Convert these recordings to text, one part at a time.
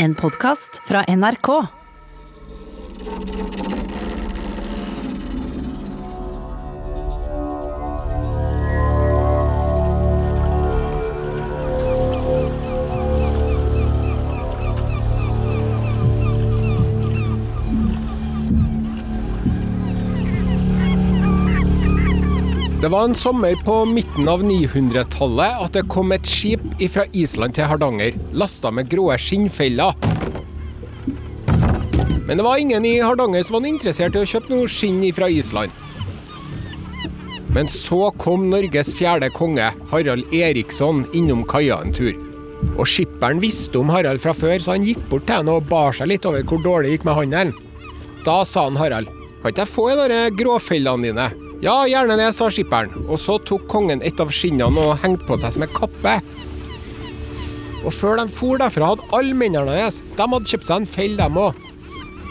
En podkast fra NRK. Det var en sommer på midten av 900-tallet at det kom et skip fra Island til Hardanger, lasta med grå skinnfeller. Men det var ingen i Hardanger som var interessert i å kjøpe noe skinn fra Island. Men så kom Norges fjerde konge, Harald Eriksson, innom kaia en tur. Og skipperen visste om Harald fra før, så han gikk bort til henne og bar seg litt over hvor dårlig det gikk med handelen. Da sa han Harald, kan ikke jeg få en av de gråfellene dine? Ja, gjerne det, sa skipperen, og så tok kongen et av skinnene og hengte på seg som en kappe. Og før de for derfra, hadde alle mennene hans de hadde kjøpt seg en fell, dem òg.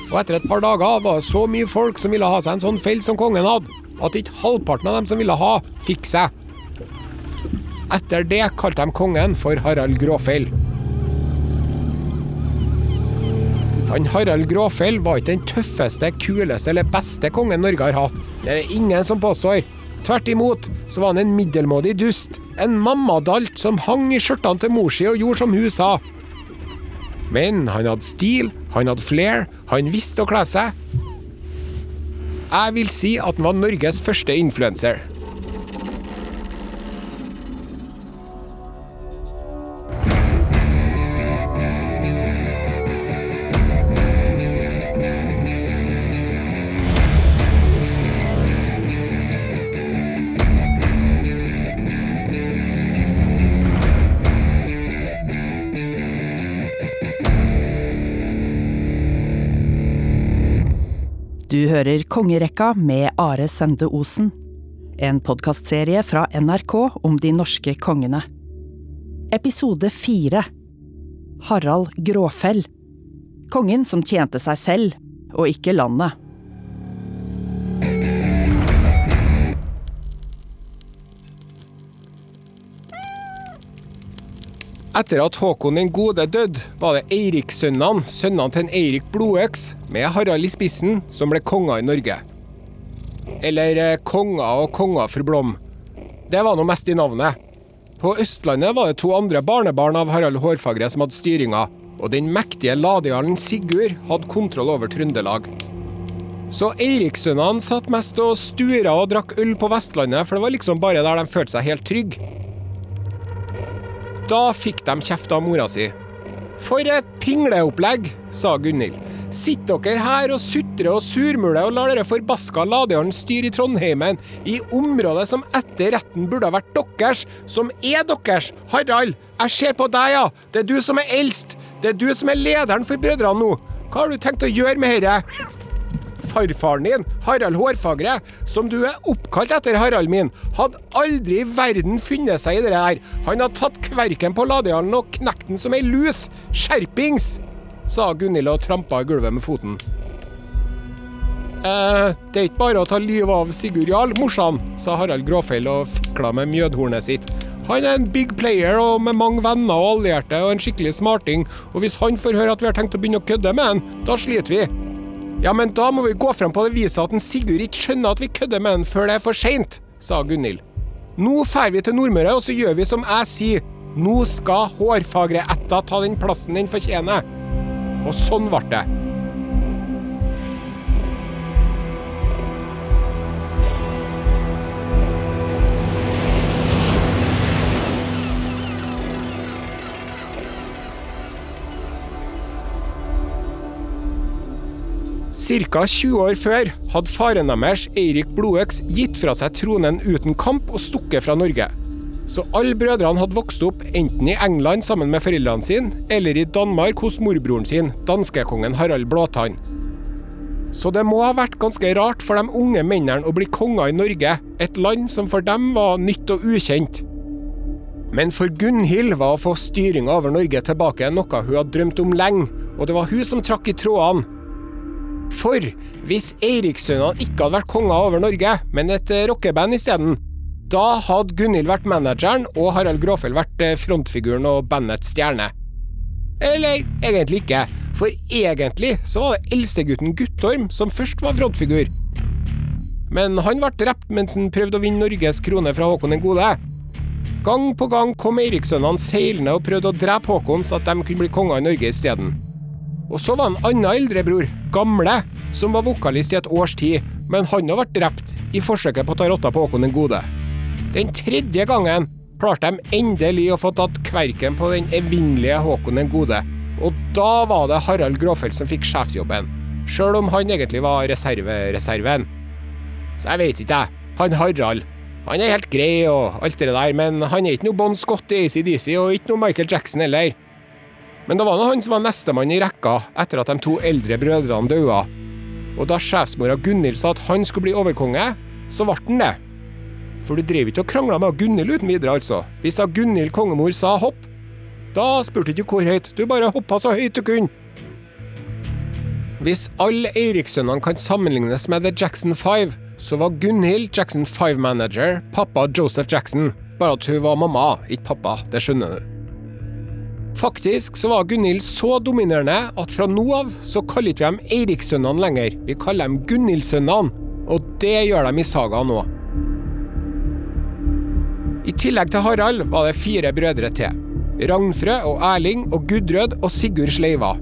Og etter et par dager var det så mye folk som ville ha seg en sånn fell som kongen hadde, at ikke halvparten av dem som ville ha, fikk seg. Etter det kalte de kongen for Harald Gråfell. Han Harald Gråfell var ikke den tøffeste, kuleste eller beste kongen Norge har hatt. Det er det ingen som påstår. Tvert imot så var han en middelmådig dust. En mammadalt som hang i skjørtene til mor si og gjorde som hun sa. Men han hadde stil, han hadde flair, han visste å kle seg. Jeg vil si at han var Norges første influenser. Du hører Kongerekka med Are Sende Osen. En podkastserie fra NRK om de norske kongene. Episode fire Harald Gråfell. Kongen som tjente seg selv, og ikke landet. Etter at Håkon den gode døde, var det Eirikssønnene, sønnene til en Eirik Blodøks, med Harald i spissen, som ble konger i Norge. Eller eh, konger og konger for Blom. Det var nå mest i navnet. På Østlandet var det to andre barnebarn av Harald Hårfagre som hadde styringa, og den mektige ladejarlen Sigurd hadde kontroll over Trøndelag. Så Eirikssønnene satt mest og stura og drakk øl på Vestlandet, for det var liksom bare der de følte seg helt trygge. Da fikk de kjeft av mora si. For et pingleopplegg, sa Gunhild. Sitter dere her og sutrer og surmuler og lar dere forbaska ladejarlen styre i Trondheimen, i området som etter retten burde ha vært deres, som er deres. Harald, jeg ser på deg, ja. Det er du som er eldst. Det er du som er lederen for brødrene nå. Hva har du tenkt å gjøre med dette? Farfaren din, Harald Hårfagre, som du er oppkalt etter, Harald min, hadde aldri i verden funnet seg i det her. Han hadde tatt kverken på ladehallen og knekt den som ei lus. Skjerpings! sa Gunhild og trampa i gulvet med foten. Eh, det er ikke bare å ta livet av Sigurd Jarl, morsan, sa Harald Gråfjell og fikla med mjødhornet sitt. Han er en big player og med mange venner og allierte og en skikkelig smarting, og hvis han får høre at vi har tenkt å begynne å kødde med han, da sliter vi. Ja, men da må vi gå frem på det viset at en Sigurd ikke skjønner at vi kødder med den før det er for seint, sa Gunhild. Nå drar vi til Nordmøre, og så gjør vi som jeg sier. Nå skal Hårfagre-ætta ta den plassen den fortjener. Og sånn ble det. Ca. 20 år før hadde faren deres, Eirik Blodøks, gitt fra seg tronen uten kamp og stukket fra Norge. Så alle brødrene hadde vokst opp enten i England sammen med foreldrene sine, eller i Danmark hos morbroren sin, danskekongen Harald Blåtann. Så det må ha vært ganske rart for de unge mennene å bli konger i Norge, et land som for dem var nytt og ukjent. Men for Gunhild var å få styringa over Norge tilbake noe hun hadde drømt om lenge, og det var hun som trakk i trådene. For hvis Eirikssønnene ikke hadde vært konger over Norge, men et rockeband isteden, da hadde Gunhild vært manageren og Harald Gråfjell vært frontfiguren og bandets stjerne. Eller egentlig ikke, for egentlig så var det eldstegutten Guttorm som først var frontfigur. Men han ble drept mens han prøvde å vinne Norges krone fra Håkon den gode. Gang på gang kom Eirikssønnene seilende og prøvde å drepe Håkon, så at de kunne bli konger i Norge isteden. Og så var en annen eldrebror, Gamle, som var vokalist i et års tid, men han har vært drept i forsøket på å ta rotta på Håkon den gode. Den tredje gangen klarte de endelig å få tatt kverken på den evinnelige Håkon den gode, og da var det Harald Gråfeldt som fikk sjefsjobben, sjøl om han egentlig var reservereserven. Så jeg vet ikke, jeg. Han Harald. Han er helt grei og alt det der, men han er ikke noe Bon Scott i ACDC, og ikke noe Michael Jackson heller. Men det var nå han som var nestemann i rekka etter at de to eldre brødrene daua. Og da sjefsmora Gunhild sa at han skulle bli overkonge, så ble han det. For du drev ikke og krangla med Gunhild uten videre, altså. Hvis Gunhild kongemor sa hopp, da spurte du ikke hvor høyt, du bare hoppa så høyt du kunne. Hvis alle Eirikssønnene kan sammenlignes med The Jackson Five, så var Gunhild Jackson Five-manager, pappa Joseph Jackson. Bare at hun var mamma, ikke pappa. Det skjønner du. Faktisk så var Gunhild så dominerende at fra nå av så kaller ikke vi dem Eirikssønnene lenger. Vi kaller dem Gunhild-sønnene, og det gjør de i sagaen nå. I tillegg til Harald var det fire brødre til. Ragnfrø og Erling og Gudrød og Sigurd Sleiva.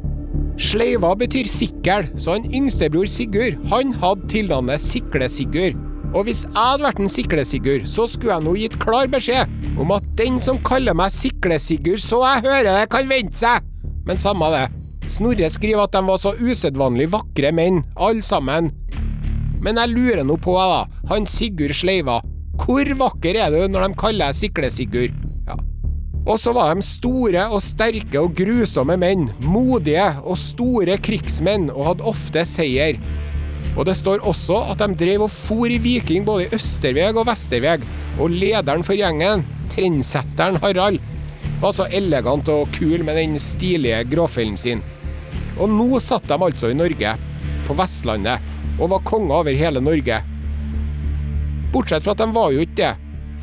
Sleiva betyr sikkel, så han yngstebror Sigurd han hadde tilnavnet Sikle-Sigurd. Og hvis jeg hadde vært en Sikle-Sigurd, så skulle jeg nå gitt klar beskjed om at den som kaller meg Sikle-Sigurd så jeg hører det, kan vente seg! Men samme det. Snorre skriver at de var så usedvanlig vakre menn, alle sammen. Men jeg lurer nå på, da, han Sigurd Sleiva, hvor vakker er du når de kaller deg Sikle-Sigurd? Ja. Og så var de store og sterke og grusomme menn, modige og store krigsmenn, og hadde ofte seier. Og det står også at de drev og for i Viking både i Østerveg og Vesterveg, og lederen for gjengen, trendsetteren Harald, var så elegant og kul med den stilige gråfellen sin. Og nå satt de altså i Norge, på Vestlandet, og var konger over hele Norge. Bortsett fra at de var jo ikke det.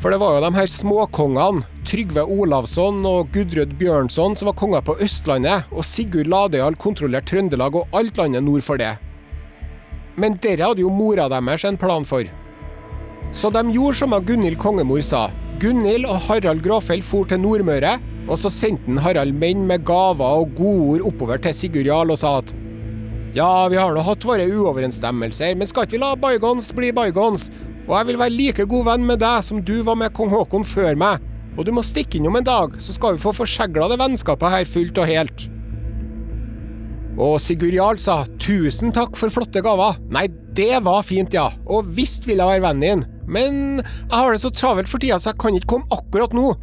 For det var jo de her småkongene, Trygve Olavsson og Gudrød Bjørnson, som var konger på Østlandet, og Sigurd Ladøyal kontrollerte Trøndelag og alt landet nord for det. Men dere hadde jo mora deres en plan for. Så de gjorde som Gunhild kongemor sa. Gunhild og Harald Gråfell for til Nordmøre, og så sendte Harald menn med gaver og godord oppover til Sigurd Jarl og sa at ja, vi har nå hatt våre uoverensstemmelser, men skal ikke vi la bygons bli bygons? Og jeg vil være like god venn med deg som du var med kong Haakon før meg. Og du må stikke innom en dag, så skal vi få forsegla det vennskapet her fullt og helt. Og Sigurd Jarl sa tusen takk for flotte gaver. Nei, det var fint, ja. Og visst vil jeg være vennen din. Men jeg har det så travelt for tida, så jeg kan ikke komme akkurat nå.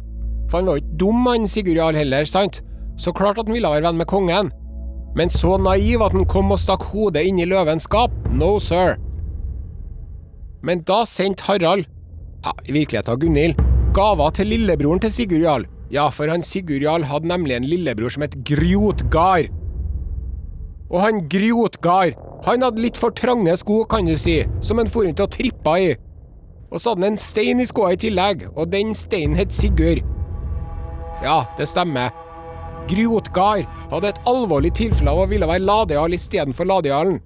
For han var jo ikke dum, han Sigurd Jarl heller, sant? Så klart at han ville være venn med kongen. Men så naiv at han kom og stakk hodet inn i løvens skap? No, sir. Men da sendte Harald, ja, i virkeligheten Gunhild, gaver til lillebroren til Sigurd Jarl. Ja, for han Sigurd Jarl hadde nemlig en lillebror som het Grjotgard. Og han Grjotgard, han hadde litt for trange sko, kan du si, som han for rundt og trippa i. Og så hadde han en stein i skoa i tillegg, og den steinen het Sigurd. Ja, det stemmer. Grjotgard hadde et alvorlig tilfelle av å ville være Ladejarl istedenfor Ladejarlen.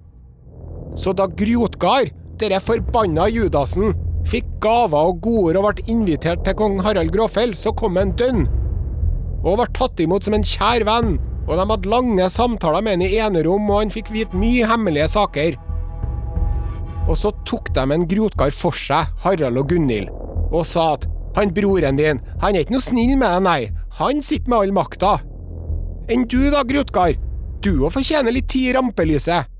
Så da Grjotgard, denne forbanna Judasen, fikk gaver og godord og ble invitert til kong Harald Gråfell, så kom han dønn. Og ble tatt imot som en kjær venn, og de hadde lange samtaler med han i enerom, og han fikk vite mye hemmelige saker. Og så tok de en grotkar for seg, Harald og Gunhild, og sa at han broren din, han er ikke noe snill med deg, nei, han sitter med all makta. Enn du da, Grotkar? Du òg fortjener litt tid i rampelyset.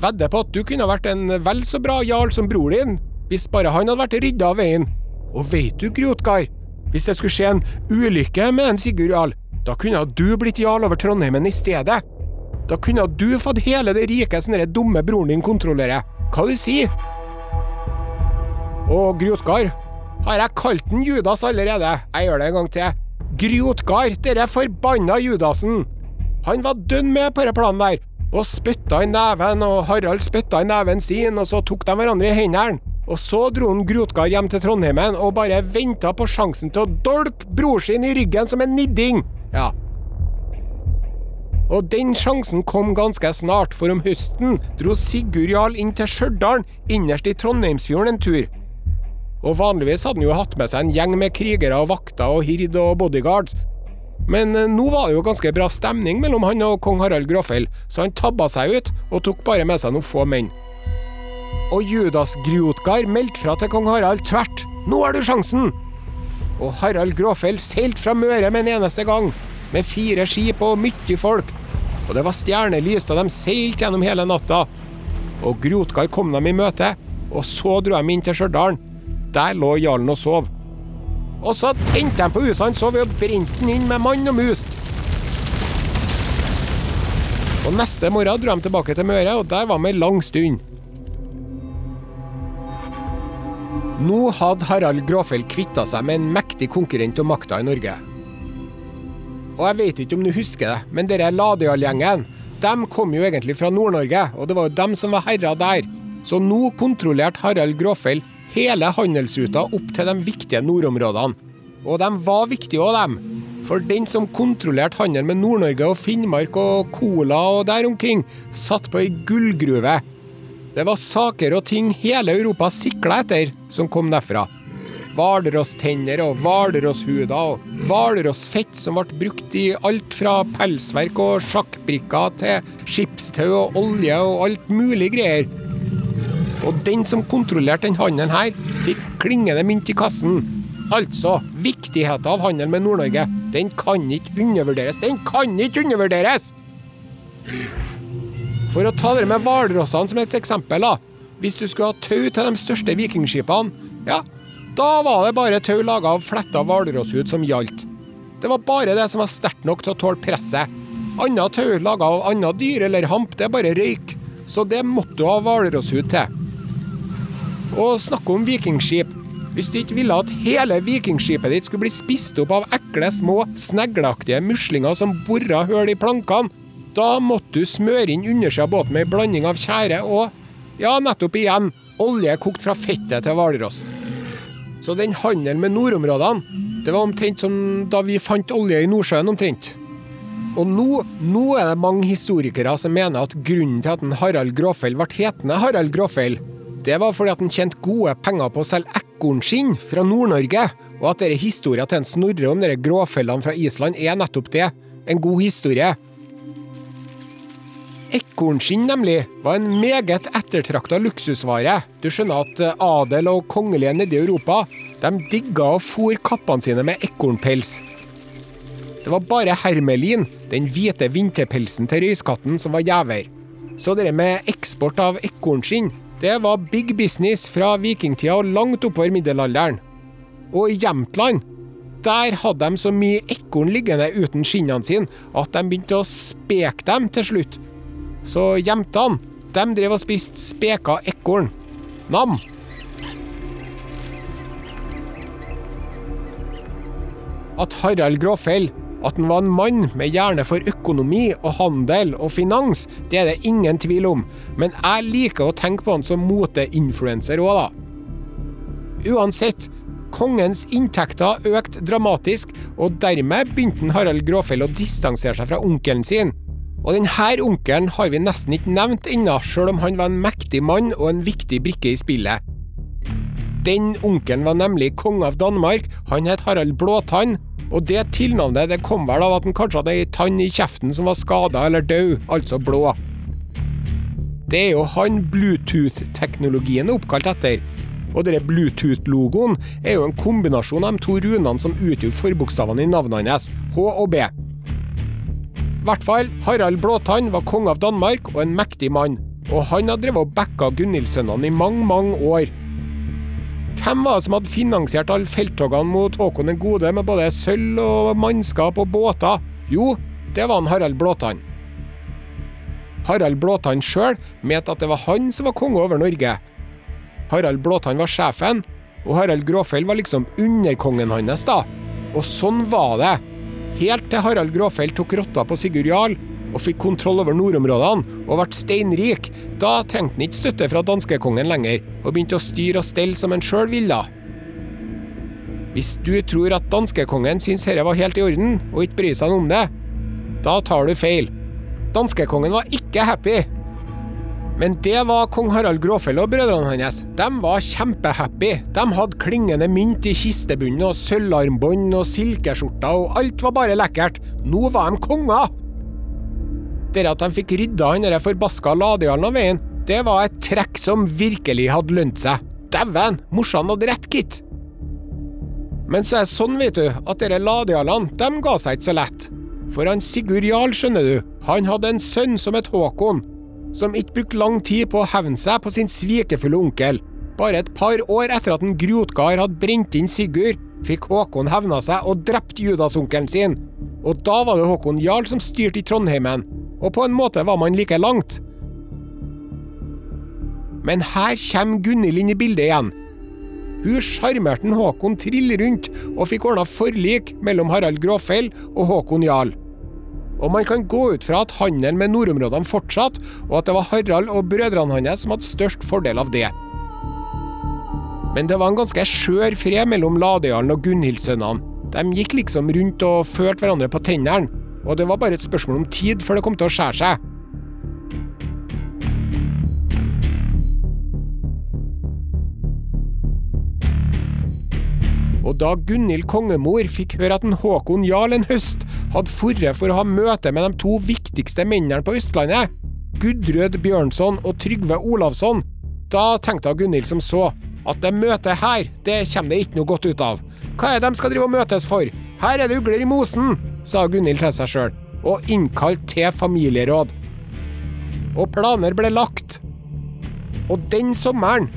Vedder på at du kunne vært en vel så bra jarl som bror din, hvis bare han hadde vært rydda av veien. Og veit du, Grotkar, hvis det skulle skje en ulykke med en Sigurd Jarl, da kunne du blitt jarl over Trondheimen i stedet. Da kunne du fått hele det riket som den dumme broren din kontrollerer. Hva du sier? Og Grjotgard, har jeg kalt den Judas allerede? Jeg gjør det en gang til. Grjotgard, denne forbanna Judasen! Han var dønn med på denne planen der, og spytta i neven, og Harald spytta i neven sin, og så tok de hverandre i hendene. Og så dro han Grotgard hjem til Trondheimen og bare venta på sjansen til å dolke bror sin i ryggen som en nidding. Ja. Og den sjansen kom ganske snart, for om høsten dro Sigurd Jarl inn til Stjørdal, innerst i Trondheimsfjorden en tur. Og vanligvis hadde han jo hatt med seg en gjeng med krigere og vakter og hird og bodyguards. Men eh, nå var det jo ganske bra stemning mellom han og kong Harald Gråfell, så han tabba seg ut og tok bare med seg noen få menn. Og Judas Griotgar meldte fra til kong Harald tvert. Nå har du sjansen! Og Harald Gråfell seilte fra Møre med en eneste gang, med fire skip og mye folk. Og det var stjernelys da de seilte gjennom hele natta. Og Grotgar kom dem i møte, og så dro de inn til Stjørdal. Der lå jarlen og sov. Og så tente de på huset hans og brente den inn med mann og mus. Og neste morgen dro de tilbake til Møre, og der var vi ei lang stund. Nå hadde Harald Gråfjell kvitta seg med en mektig konkurrent om makta i Norge. Og jeg vet ikke om du husker det, men dere Ladejarl-gjengen de kom jo egentlig fra Nord-Norge, og det var jo dem som var herrer der. Så nå kontrollerte Harald Gråfjell hele handelsruta opp til de viktige nordområdene. Og de var viktige òg, dem. For den som kontrollerte handel med Nord-Norge og Finnmark og Cola og der omkring, satt på ei gullgruve. Det var saker og ting hele Europa sikla etter, som kom derfra. Hvalrosstenner og hvalrosshuder og hvalrossfett som ble brukt i alt fra pelsverk og sjakkbrikker til skipstau og olje og alt mulig greier. Og den som kontrollerte den handelen her, fikk klingende mynt i kassen. Altså, viktigheten av handel med Nord-Norge, den kan ikke undervurderes. Den kan ikke undervurderes! For å ta dere med hvalrossene som et eksempel, da. Hvis du skulle ha tau til de største vikingskipene, ja, da var det bare tau laga av fletta hvalrosshud som gjaldt. Det var bare det som var sterkt nok til å tåle presset. Anna tau laga av anna dyr eller hamp, det er bare røyk. Så det måtte du ha hvalrosshud til. Og snakke om vikingskip. Hvis du ikke ville at hele vikingskipet ditt skulle bli spist opp av ekle, små, snegleaktige muslinger som bora hull i plankene, da måtte du smøre inn undersida av båten med ei blanding av tjære og, ja, nettopp igjen, olje kokt fra fettet til hvalross. Så den handelen med nordområdene, det var omtrent som da vi fant olje i Nordsjøen, omtrent. Og nå, nå er det mange historikere som mener at grunnen til at en Harald Gråfell ble hetende Harald Gråfell, det var fordi at han tjente gode penger på å selge ekornskinn fra Nord-Norge, og at denne historien til en Snorre om de gråfellene fra Island er nettopp det. En god historie. Ekornskinn nemlig var en meget ettertrakta luksusvare. Du skjønner at adel og kongelige nede i Europa de digga å fôre kappene sine med ekornpels. Det var bare hermelin, den hvite vinterpelsen til røyskatten, som var gjever. Så det med eksport av ekornskinn, det var big business fra vikingtida og langt oppover middelalderen. Og i Jämtland, der hadde de så mye ekorn liggende uten skinnene sine at de begynte å speke dem til slutt. Så jentene, de drev og spiste speka ekorn. Nam. At Harald Gråfell at han var en mann med hjerne for økonomi og handel og finans, det er det ingen tvil om, men jeg liker å tenke på han som moteinfluenser òg, da. Uansett, kongens inntekter økte dramatisk, og dermed begynte Harald Gråfell å distansere seg fra onkelen sin. Og denne onkelen har vi nesten ikke nevnt ennå, sjøl om han var en mektig mann og en viktig brikke i spillet. Den onkelen var nemlig konge av Danmark, han het Harald Blåtann, og det tilnavnet det kom vel av at han kanskje hadde ei tann i kjeften som var skada eller død, altså blå. Det er jo han Bluetooth-teknologien er oppkalt etter. Og denne Bluetooth-logoen er jo en kombinasjon av de to runene som utgjør forbokstavene i navnet hans, H og B. I hvert fall, Harald Blåtann var konge av Danmark og en mektig mann. Og han hadde drevet og backa Gunhild-sønnene i mange, mange år. Hvem var det som hadde finansiert alle felttogene mot Håkon den gode med både sølv og mannskap og båter? Jo, det var han Harald Blåtann. Harald Blåtann sjøl mente at det var han som var konge over Norge. Harald Blåtann var sjefen, og Harald Gråfjell var liksom underkongen hans, da. Og sånn var det. Helt til Harald Gråfeldt tok rotta på Sigurd Jarl og fikk kontroll over nordområdene og ble steinrik, da trengte han ikke støtte fra danskekongen lenger, og begynte å styre og stelle som han sjøl ville. Hvis du tror at danskekongen syntes dette var helt i orden, og ikke bryr seg om det, da tar du feil. Danskekongen var ikke happy. Men det var kong Harald Gråfell og brødrene hans. De var kjempehappy. De hadde klingende mynt i kistebunnen og sølvarmbånd og silkeskjorter, og alt var bare lekkert. Nå var de konger! Det at de fikk rydda han forbaska Ladejarlen av veien, det var et trekk som virkelig hadde lønt seg. Dæven, morsan hadde rett, gitt. Men så er det sånn, vet du, at dere Ladejarlene, de ga seg ikke så lett. For han Sigurd Jarl, skjønner du, han hadde en sønn som het Håkon, som ikke brukte lang tid på å hevne seg på sin svikefulle onkel. Bare et par år etter at en Grotgard hadde brent inn Sigurd, fikk Håkon hevna seg og drept Judasonkelen sin. Og da var det Håkon Jarl som styrte i Trondheimen, og på en måte var man like langt. Men her kommer Gunhild inn i bildet igjen. Hun sjarmerte Håkon trill rundt og fikk ordna forlik mellom Harald Gråfell og Håkon Jarl. Og man kan gå ut fra at handelen med nordområdene fortsatte, og at det var Harald og brødrene hans som hadde størst fordel av det. Men det var en ganske skjør fred mellom Ladejarlen og Gunhild-sønnene. De gikk liksom rundt og følte hverandre på tennene, og det var bare et spørsmål om tid før det kom til å skjære seg. Og da Gunhild kongemor fikk høre at en Håkon Jarl en høst hadde forret for å ha møte med de to viktigste mennene på Østlandet, Gudrød Bjørnson og Trygve Olavsson, da tenkte Gunhild som så at det møtet her, det kommer det ikke noe godt ut av. Hva er det de skal drive og møtes for? Her er det ugler i mosen, sa Gunhild til seg sjøl, og innkalte til familieråd. Og planer ble lagt. Og den sommeren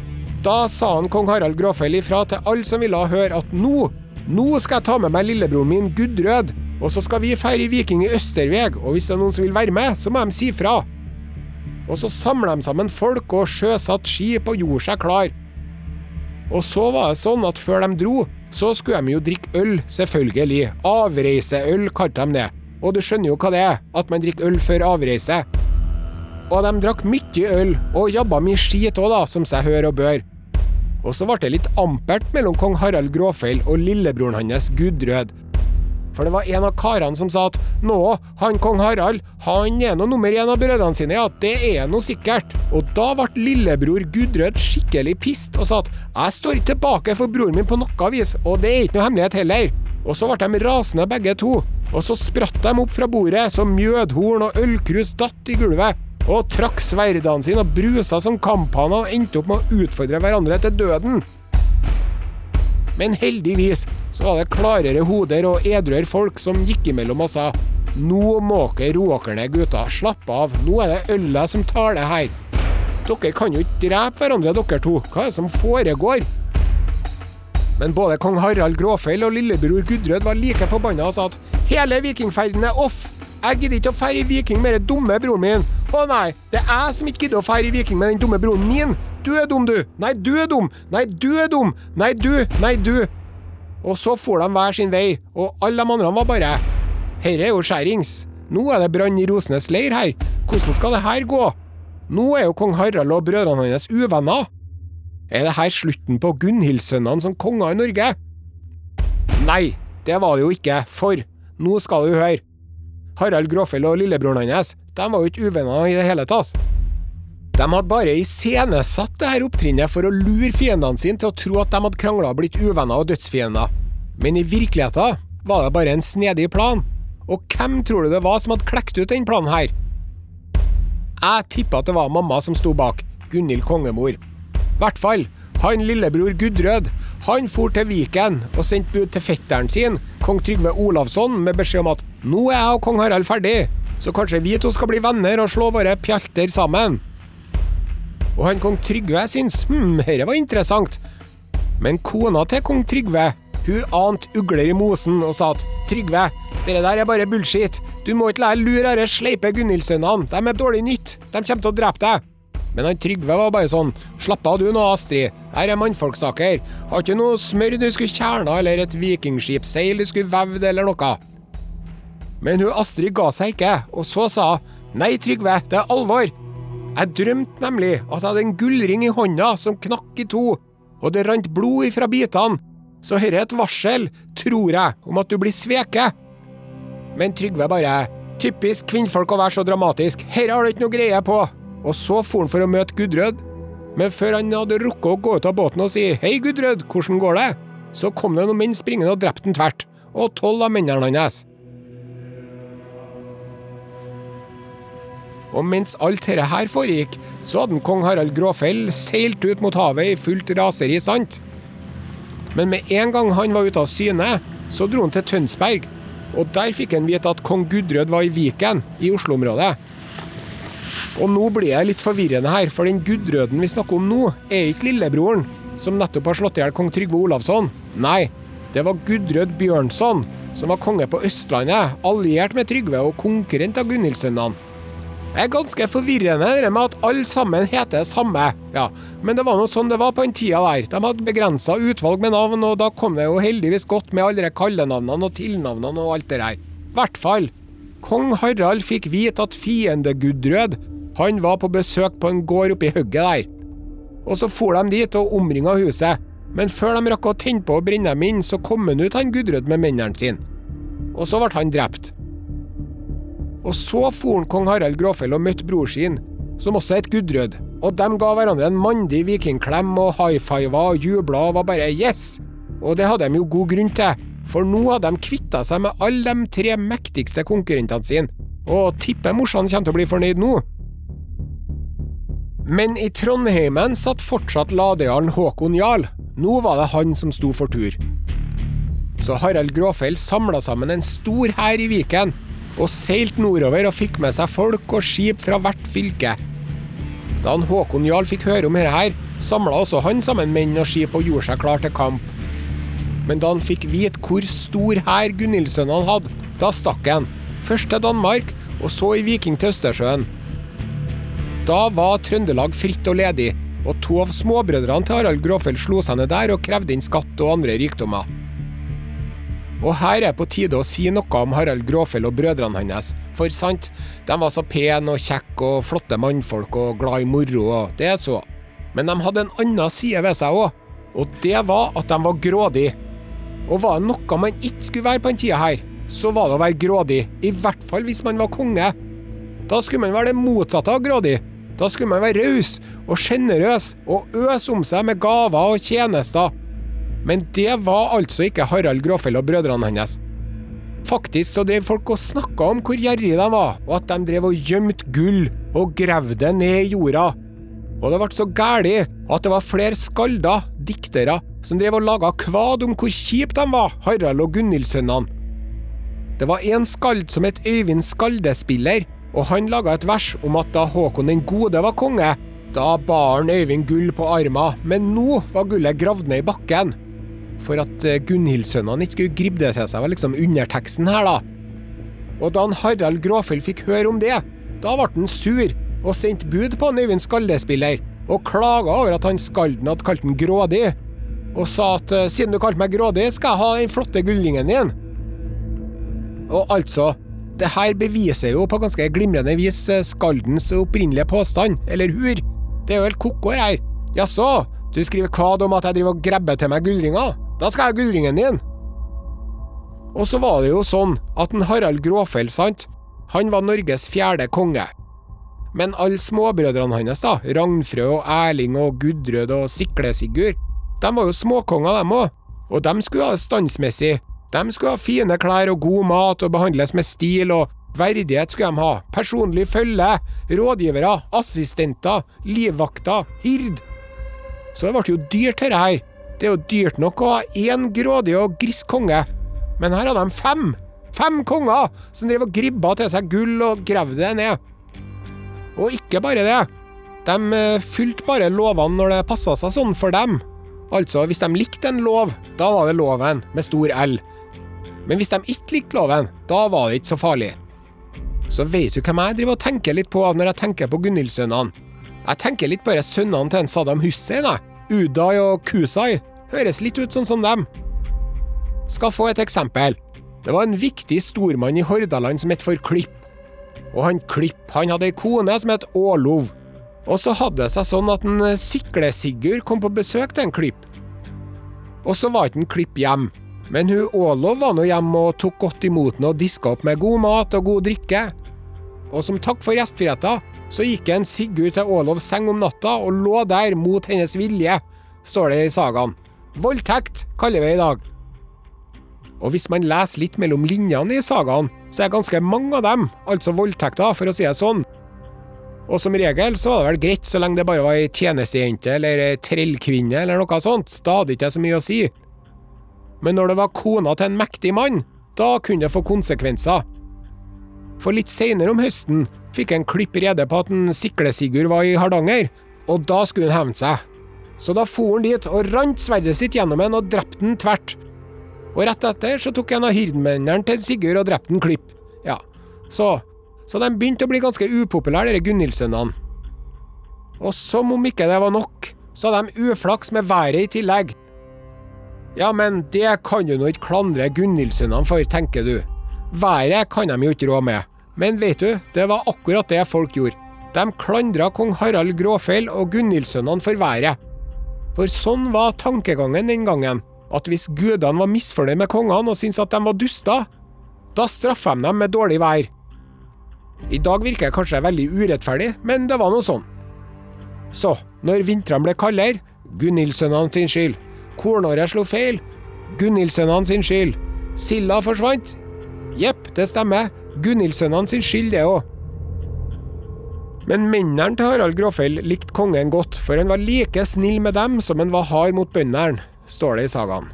da sa han kong Harald Gråfell ifra til alle som ville høre at nå, nå skal jeg ta med meg lillebroren min Gudrød, og så skal vi feire Viking i Østerveg, og hvis det er noen som vil være med, så må de si fra. Og så samla de sammen folk og sjøsatt skip og gjorde seg klar. Og så var det sånn at før de dro, så skulle de jo drikke øl, selvfølgelig. Avreiseøl kalte de det. Og du skjønner jo hva det er, at man drikker øl før avreise. Og de drakk mye øl, og jabba mye skit òg, da, som seg hør og bør. Og så ble det litt ampert mellom kong Harald Gråfeil og lillebroren hans Gudrød. For det var en av karene som sa at nå, han kong Harald, han er nå nummer én av brødrene sine, ja, det er noe sikkert. Og da ble lillebror Gudrød skikkelig pissed og sa at jeg står ikke tilbake for broren min på noe vis, og det er ikke noe hemmelighet heller. Og så ble de rasende begge to, og så spratt de opp fra bordet så mjødhorn og ølkrus datt i gulvet, og trakk sverdene sine og brusa som kamphaner og endte opp med å utfordre hverandre til døden. Men heldigvis så var det klarere hoder og edruere folk som gikk imellom og sa nå må dere roe dere ned, gutta. Slapp av. Nå er det ølet som taler her. Dere kan jo ikke drepe hverandre, dere to. Hva er det som foregår? Men både kong Harald Gråfell og lillebror Gudrød var like forbanna og sa at hele vikingferden er off. Jeg gidder ikke å feire Viking med den dumme broren min. Å nei, det er jeg som ikke gidder å feire Viking med den dumme broren min. Du er dum, du. Nei, du er dum. Nei, du er dum. Nei, du. Nei, du. Og så for de hver sin vei, og alle de andre var bare Herre er jo skjærings. Nå er det brann i Rosenes leir her. Hvordan skal det her gå? Nå er jo kong Harald og brødrene hans uvenner. Er det her slutten på Gunhild-sønnene som konger i Norge? Nei, det var det jo ikke, for nå skal du høre. Harald Gråfell og lillebroren hans de var jo ikke uvenner i det hele tatt. De hadde bare iscenesatt dette opptrinnet for å lure fiendene sine til å tro at de hadde krangla og blitt uvenner og dødsfiender. Men i virkeligheten var det bare en snedig plan. Og hvem tror du det var som hadde klekt ut den planen her? Jeg tipper at det var mamma som sto bak, Gunhild kongemor. I hvert fall. Han lillebror Gudrød han for til Viken og sendte bud til fetteren sin, kong Trygve Olavsson, med beskjed om at nå er jeg og kong Harald ferdig, så kanskje vi to skal bli venner og slå våre pjalter sammen. Og han kong Trygve syntes hm, dette var interessant. Men kona til kong Trygve hun ante ugler i mosen og sa at Trygve, det der er bare bullshit. Du må ikke la deg lure disse sleipe Gunhild-sønnene. De er dårlig nytt. De kommer til å drepe deg. Men han Trygve var bare sånn Slapp av du nå, Astrid. Her er mannfolksaker. Har ikke noe smør du skulle kjerna, eller et vikingskipseil du skulle vevd, eller noe. Men hun Astrid ga seg ikke, og så sa Nei, Trygve, det er alvor. Jeg drømte nemlig at jeg hadde en gullring i hånda som knakk i to, og det rant blod ifra bitene, så dette er et varsel, tror jeg, om at du blir sveket. Men Trygve bare Typisk kvinnfolk å være så dramatisk. Herre har du ikke noe greie på. Og så for han for å møte Gudrød. Men før han hadde rukket å gå ut av båten og si hei, Gudrød, hvordan går det? Så kom det noen menn springende og drepte han tvert. Og tolv av mennene hans. Og mens alt dette her foregikk, så hadde kong Harald Gråfell seilt ut mot havet i fullt raseri, sant? Men med en gang han var ute av syne, så dro han til Tønsberg. Og der fikk han vite at kong Gudrød var i Viken, i Oslo-området. Og nå blir jeg litt forvirrende her, for den Gudrøden vi snakker om nå, er ikke lillebroren som nettopp har slått i hjel kong Trygve Olavsson. Nei, det var Gudrød Bjørnson, som var konge på Østlandet, alliert med Trygve og konkurrent av Gunhildsønnene. Det er ganske forvirrende det med at alle sammen heter det samme. Ja, Men det var nå sånn det var på den tida der. De hadde begrensa utvalg med navn, og da kom det jo heldigvis godt med alle de kallenavnene og tilnavnene og alt det der. I hvert fall. Kong Harald fikk vite at fiendegudrød han var på besøk på en gård oppi hugget der. Og så for de dit og omringa huset. Men før de rakk å tenne på og brenne dem inn, så kom han ut han Gudrød med mennene sine. Og så ble han drept. Og så for han kong Harald Gråfell og møtte bror sin, som også het Gudrød. Og de ga hverandre en mandig vikingklem og high-fiva og jubla og var bare yes! Og det hadde de jo god grunn til, for nå hadde de kvitta seg med alle de tre mektigste konkurrentene sine. Og tipper morsan kommer til å bli fornøyd nå. Men i Trondheimen satt fortsatt ladejarlen Håkon Jarl. Nå var det han som sto for tur. Så Harald Gråfjell samla sammen en stor hær i Viken, og seilte nordover og fikk med seg folk og skip fra hvert fylke. Da han Håkon Jarl fikk høre om dette, samla også han sammen menn og skip og gjorde seg klar til kamp. Men da han fikk vite hvor stor hær Gunhildsønnene hadde, da stakk han. Først til Danmark, og så i Viking til Østersjøen. Da var Trøndelag fritt og ledig, og to av småbrødrene til Harald Gråfjell slo seg ned der og krevde inn skatt og andre rikdommer. Og her er på tide å si noe om Harald Gråfjell og brødrene hans. For sant, de var så pene og kjekke og flotte mannfolk og glad i moro, og det er så. Men de hadde en annen side ved seg òg, og det var at de var grådige. Og var det noe man ikke skulle være på den tida her, så var det å være grådig. I hvert fall hvis man var konge. Da skulle man være det motsatte av grådig. Da skulle man være raus og sjenerøs og øse om seg med gaver og tjenester. Men det var altså ikke Harald Gråfell og brødrene hans. Faktisk så drev folk og snakka om hvor gjerrige de var, og at de drev og gjemte gull og gravde det ned i jorda. Og det ble så gæli at det var flere skalder, diktere, som drev og laga kvad om hvor kjipe de var, Harald og Gunhildsønnene. Det var en skald som het Øyvind Skaldespiller, og han laga et vers om at da Håkon den gode var konge, da bar han Øyvind gull på armen, men nå var gullet gravd ned i bakken for at Gunhild-sønnene ikke skulle gribbe det til seg, var liksom underteksten her, da. Og da han Harald Gråfjell fikk høre om det, da ble han sur og sendte bud på Øyvind Skaldespiller, og klaga over at han skalden hadde kalt han grådig, og sa at eh, siden du kalte meg grådig, skal jeg ha den flotte gullringen din. Og altså, det her beviser jo på ganske glimrende vis eh, skaldens opprinnelige påstand, eller hur. Det er jo helt ko-ko her. Jaså, du skriver kvad om at jeg driver og grabber til meg gullringer? Da skal jeg ha gullringen din! Og så var det jo sånn at en Harald Gråfell, sant, han var Norges fjerde konge. Men alle småbrødrene hans, da, Ragnfrø og Erling og Gudrød og Sikle-Sigurd, de var jo småkonger, dem òg. Og de skulle ha det standsmessig. De skulle ha fine klær og god mat og behandles med stil, og verdighet skulle de ha. Personlig følge, rådgivere, assistenter, livvakter, hird. Så det ble jo dyrt, dette her. Det er jo dyrt nok å ha én grådig og grisk konge, men her hadde de fem! Fem konger som drev og gribba til seg gull og gravde det ned. Og ikke bare det. De eh, fulgte bare lovene når det passa seg sånn for dem. Altså, hvis de likte en lov, da var det loven, med stor L. Men hvis de ikke likte loven, da var det ikke så farlig. Så vet du hvem jeg driver og tenker litt på når jeg tenker på Gunhild-sønnene? Jeg tenker litt på sønnene til en Saddam Hussein, jeg. Udai og Kusai. Høres litt ut sånn som dem. Skal få et eksempel. Det var en viktig stormann i Hordaland som het for Klipp. Og han Klipp han hadde ei kone som het Ålov. Og så hadde det seg sånn at en Sikle-Sigurd kom på besøk til en Klipp. Og så var ikke en Klipp hjem. Men hun Ålov var nå hjemme og tok godt imot den og diska opp med god mat og god drikke. Og som takk for gjestfriheten, så gikk en Sigurd til Ålovs seng om natta og lå der mot hennes vilje, står det i sagaen. Voldtekt kaller vi i dag. Og hvis man leser litt mellom linjene i sagaen, så er ganske mange av dem altså voldtekter, for å si det sånn. Og som regel så var det vel greit så lenge det bare var ei tjenestejente eller ei trellkvinne eller noe sånt, da hadde ikke det så mye å si. Men når det var kona til en mektig mann, da kunne det få konsekvenser. For litt seinere om høsten fikk en klipp rede på at en Sikle-Sigurd var i Hardanger, og da skulle han hevne seg. Så da for han dit og rant sverdet sitt gjennom en og drepte den tvert. Og rett etter så tok en av hirdmennene til Sigurd og drepte en Klipp. Ja, så Så de begynte å bli ganske upopulære, disse Gunhild-sønnene. Og som om ikke det var nok, så hadde de uflaks med været i tillegg. Ja, men det kan du nå ikke klandre Gunhild-sønnene for, tenker du. Været kan de jo ikke rå med. Men vet du, det var akkurat det folk gjorde. De klandra kong Harald Gråfell og Gunhild-sønnene for været. For sånn var tankegangen den gangen at hvis gudene var misfornøyd med kongene og syntes at de var duster, da straffa de dem med dårlig vær. I dag virker jeg kanskje veldig urettferdig, men det var nå sånn. Så, når vintrene ble kaldere, Gunhildsønnene sin skyld. Kornåret slo feil, Gunhildsønnene sin skyld. Silda forsvant. Jepp, det stemmer. Gunhildsønnene sin skyld, det òg. Men mennene til Harald Gråfell likte kongen godt, for han var like snill med dem som han var hard mot bøndene står det i sagaen.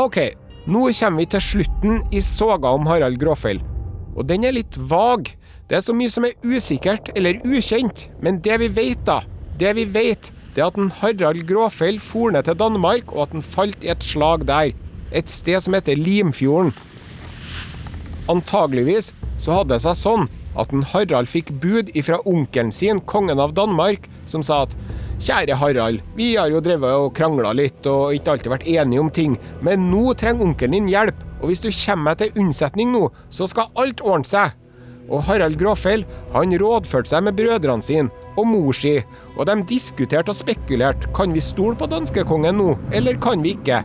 Ok, nå kommer vi til slutten i saga om Harald Gråfell. Og den er litt vag. Det er så mye som er usikkert eller ukjent. Men det vi vet, da, det vi vet, det er at en Harald Gråfell for ned til Danmark, og at han falt i et slag der. Et sted som heter Limfjorden. Antageligvis så hadde det seg sånn at en Harald fikk bud ifra onkelen sin, kongen av Danmark, som sa at Kjære Harald, vi har jo drevet og krangla litt og ikke alltid vært enige om ting, men nå trenger onkelen din hjelp, og hvis du kommer meg til unnsetning nå, så skal alt ordne seg. Og Harald Gråfell han rådførte seg med brødrene sine og mor si, og de diskuterte og spekulerte. Kan vi stole på danskekongen nå, eller kan vi ikke?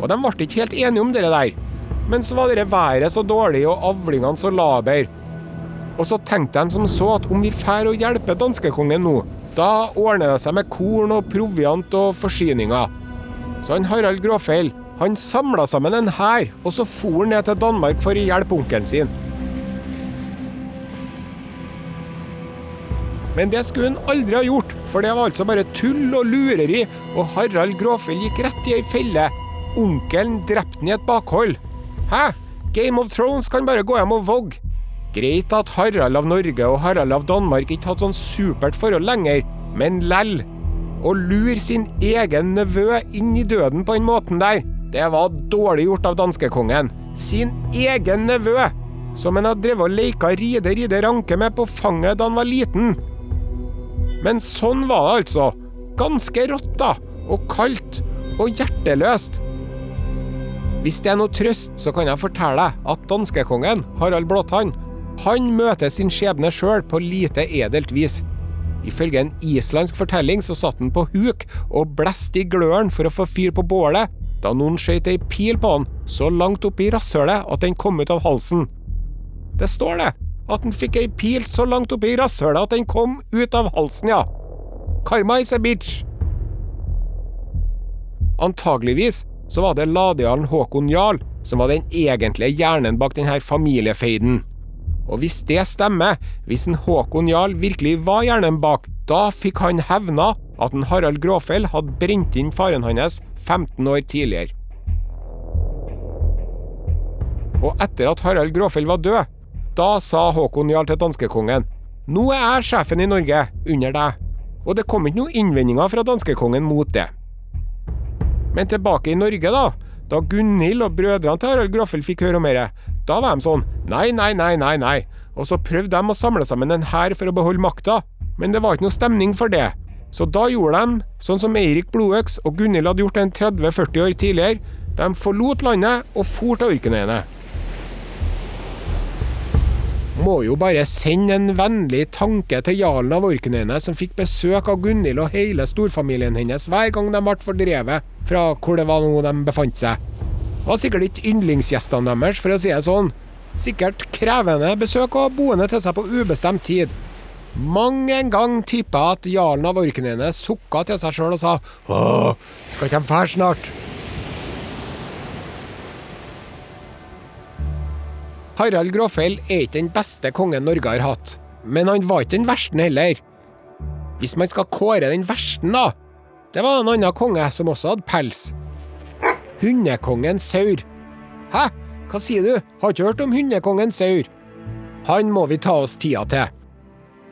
Og de ble ikke helt enige om det der. Men så var det været så dårlig og avlingene så laber. Og så tenkte de som så at om vi drar og hjelper danskekongen nå, da ordner det seg med korn og proviant og forsyninger. Så han Harald Gråfeil han samla sammen en hær, og så for han ned til Danmark for å hjelpe onkelen sin. Men det skulle hun aldri ha gjort, for det var altså bare tull og lureri, og Harald Gråfjell gikk rett i ei felle. Onkelen drepte han i et bakhold. Hæ? Game of Thrones kan bare gå hjem og vogge. Greit at Harald av Norge og Harald av Danmark ikke hadde sånn supert forhold lenger, men lell. Å lure sin egen nevø inn i døden på den måten der, det var dårlig gjort av danskekongen. Sin egen nevø, som han hadde drevet og leika ride, ride, ranke med på fanget da han var liten. Men sånn var det altså. Ganske rått, da. Og kaldt. Og hjerteløst. Hvis det er noe trøst, så kan jeg fortelle deg at danskekongen, Harald Blåtann, han møter sin skjebne sjøl på lite edelt vis. Ifølge en islandsk fortelling så satt han på huk og blåste i gløren for å få fyr på bålet, da noen skjøt ei pil på han så langt opp i rasshølet at den kom ut av halsen. Det står det, at han fikk ei pil så langt oppi i rasshølet at den kom ut av halsen, ja. Karma is a bitch. Antageligvis så var det ladejarlen Håkon Jarl som var den egentlige hjernen bak denne familiefeiden. Og hvis det stemmer, hvis en Håkon Jarl virkelig var hjernen bak, da fikk han hevna at en Harald Gråfell hadde brent inn faren hans 15 år tidligere. Og etter at Harald Gråfell var død, da sa Håkon Jarl til danskekongen Nå er jeg sjefen i Norge, under deg. Og det kom ikke noen innvendinger fra danskekongen mot det. Men tilbake i Norge, da. Da Gunhild og brødrene til Harald Graffel fikk høre om dette, da var de sånn Nei, nei, nei, nei, nei. Og så prøvde de å samle sammen en hær for å beholde makta, men det var ikke noe stemning for det. Så da gjorde de sånn som Eirik Blodøks og Gunhild hadde gjort en 30-40 år tidligere. De forlot landet og for til Orknøyene. Må jo bare sende en vennlig tanke til jarlen av Orknøyene, som fikk besøk av Gunhild og hele storfamilien hennes hver gang de ble fordrevet fra hvor det var nå de befant seg. Det var sikkert ikke yndlingsgjestene deres, for å si det sånn. Sikkert krevende besøk og boende til seg på ubestemt tid. Mang en gang tipper jeg at jarlen av Orknøyene sukka til seg sjøl og sa Åh, skal ikke de fære snart? Harald Gråfell er ikke den beste kongen Norge har hatt, men han var ikke den verste heller. Hvis man skal kåre den verste, da, det var en annen konge som også hadde pels. Hundekongen Saur. Hæ, hva sier du, har ikke hørt om hundekongen Saur? Han må vi ta oss tida til.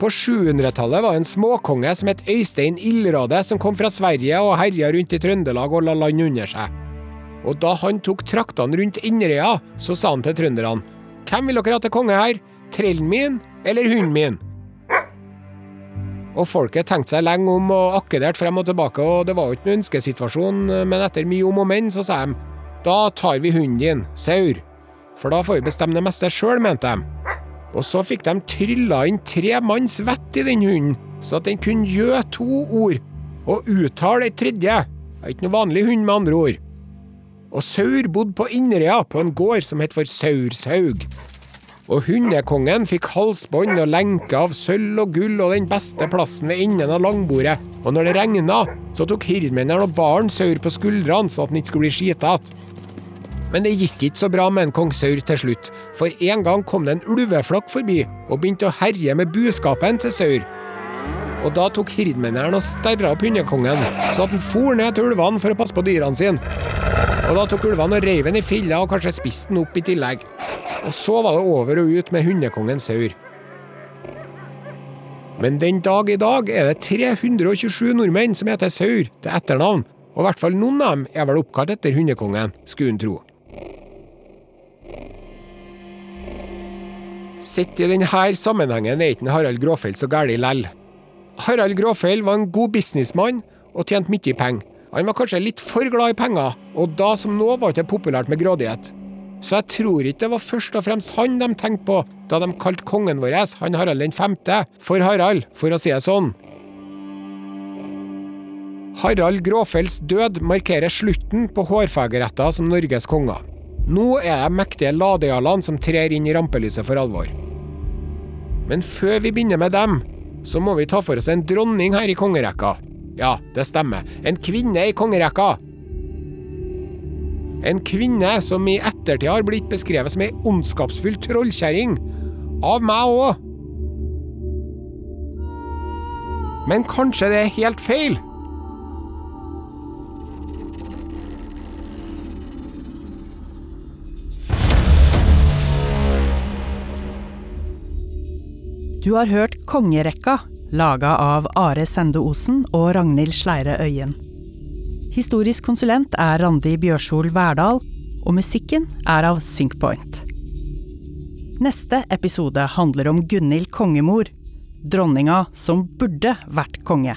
På 700-tallet var en småkonge som het Øystein Ildråde, som kom fra Sverige og herja rundt i Trøndelag og la land under seg. Og da han tok traktene rundt Inderøya, så sa han til trønderne hvem vil dere ha til konge her? Trellen min eller hunden min? Og folket tenkte seg lenge om og akkederte frem og tilbake, og det var jo ikke noen ønskesituasjon, men etter mye om og men, så sa de da tar vi hunden din, Saur, for da får vi bestemme det meste sjøl, mente de. Og så fikk de trylla inn tre manns vett i den hunden, så at den kunne gjø to ord, og uttale et tredje. Det er ikke noe vanlig hund, med andre ord. Og Saur bodde på Inderøya, på en gård som het for Saurshaug. Og hundekongen fikk halsbånd og lenke av sølv og gull og den beste plassen ved enden av langbordet. Og når det regna, så tok hirdmennene og baren Saur på skuldrene så at han ikke skulle bli skitete. Men det gikk ikke så bra med en kong Saur til slutt, for en gang kom det en ulveflokk forbi og begynte å herje med buskapen til Saur. Og da tok hirdmennene og sterra opp hundekongen, så at han for ned til ulvene for å passe på dyrene sine. Og da tok ulvene og reiv den i filla og kanskje spiste den opp i tillegg. Og så var det over og ut med hundekongen Saur. Men den dag i dag er det 327 nordmenn som heter Saur til etternavn, og i hvert fall noen av dem er vel oppkalt etter hundekongen, skulle en tro. Sett i denne sammenhengen er ikke Harald Gråfjell så gæren lell. Harald Gråfjell var en god businessmann og tjente mye penger. Han var kanskje litt for glad i penger, og da som nå var det populært med grådighet. Så jeg tror ikke det var først og fremst han de tenkte på da de kalte kongen vår, han Harald den femte, for Harald, for å si det sånn. Harald Gråfells død markerer slutten på hårfegerretter som Norges konger. Nå er det mektige ladejarlene som trer inn i rampelyset for alvor. Men før vi begynner med dem, så må vi ta for oss en dronning her i kongerekka. Ja, det stemmer. En kvinne i kongerekka. En kvinne som i ettertid har blitt beskrevet som ei ondskapsfull trollkjerring. Av meg òg. Men kanskje det er helt feil? Du har hørt Kongerekka laga av Are Sende Osen og Ragnhild Sleire Øyen. Historisk konsulent er Randi Bjørsol Verdal, og musikken er av Synkpoint. Neste episode handler om Gunhild Kongemor, dronninga som burde vært konge.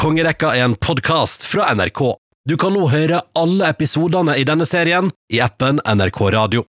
Kongerekka er en podkast fra NRK. Du kan nå høre alle episodene i denne serien i appen NRK Radio.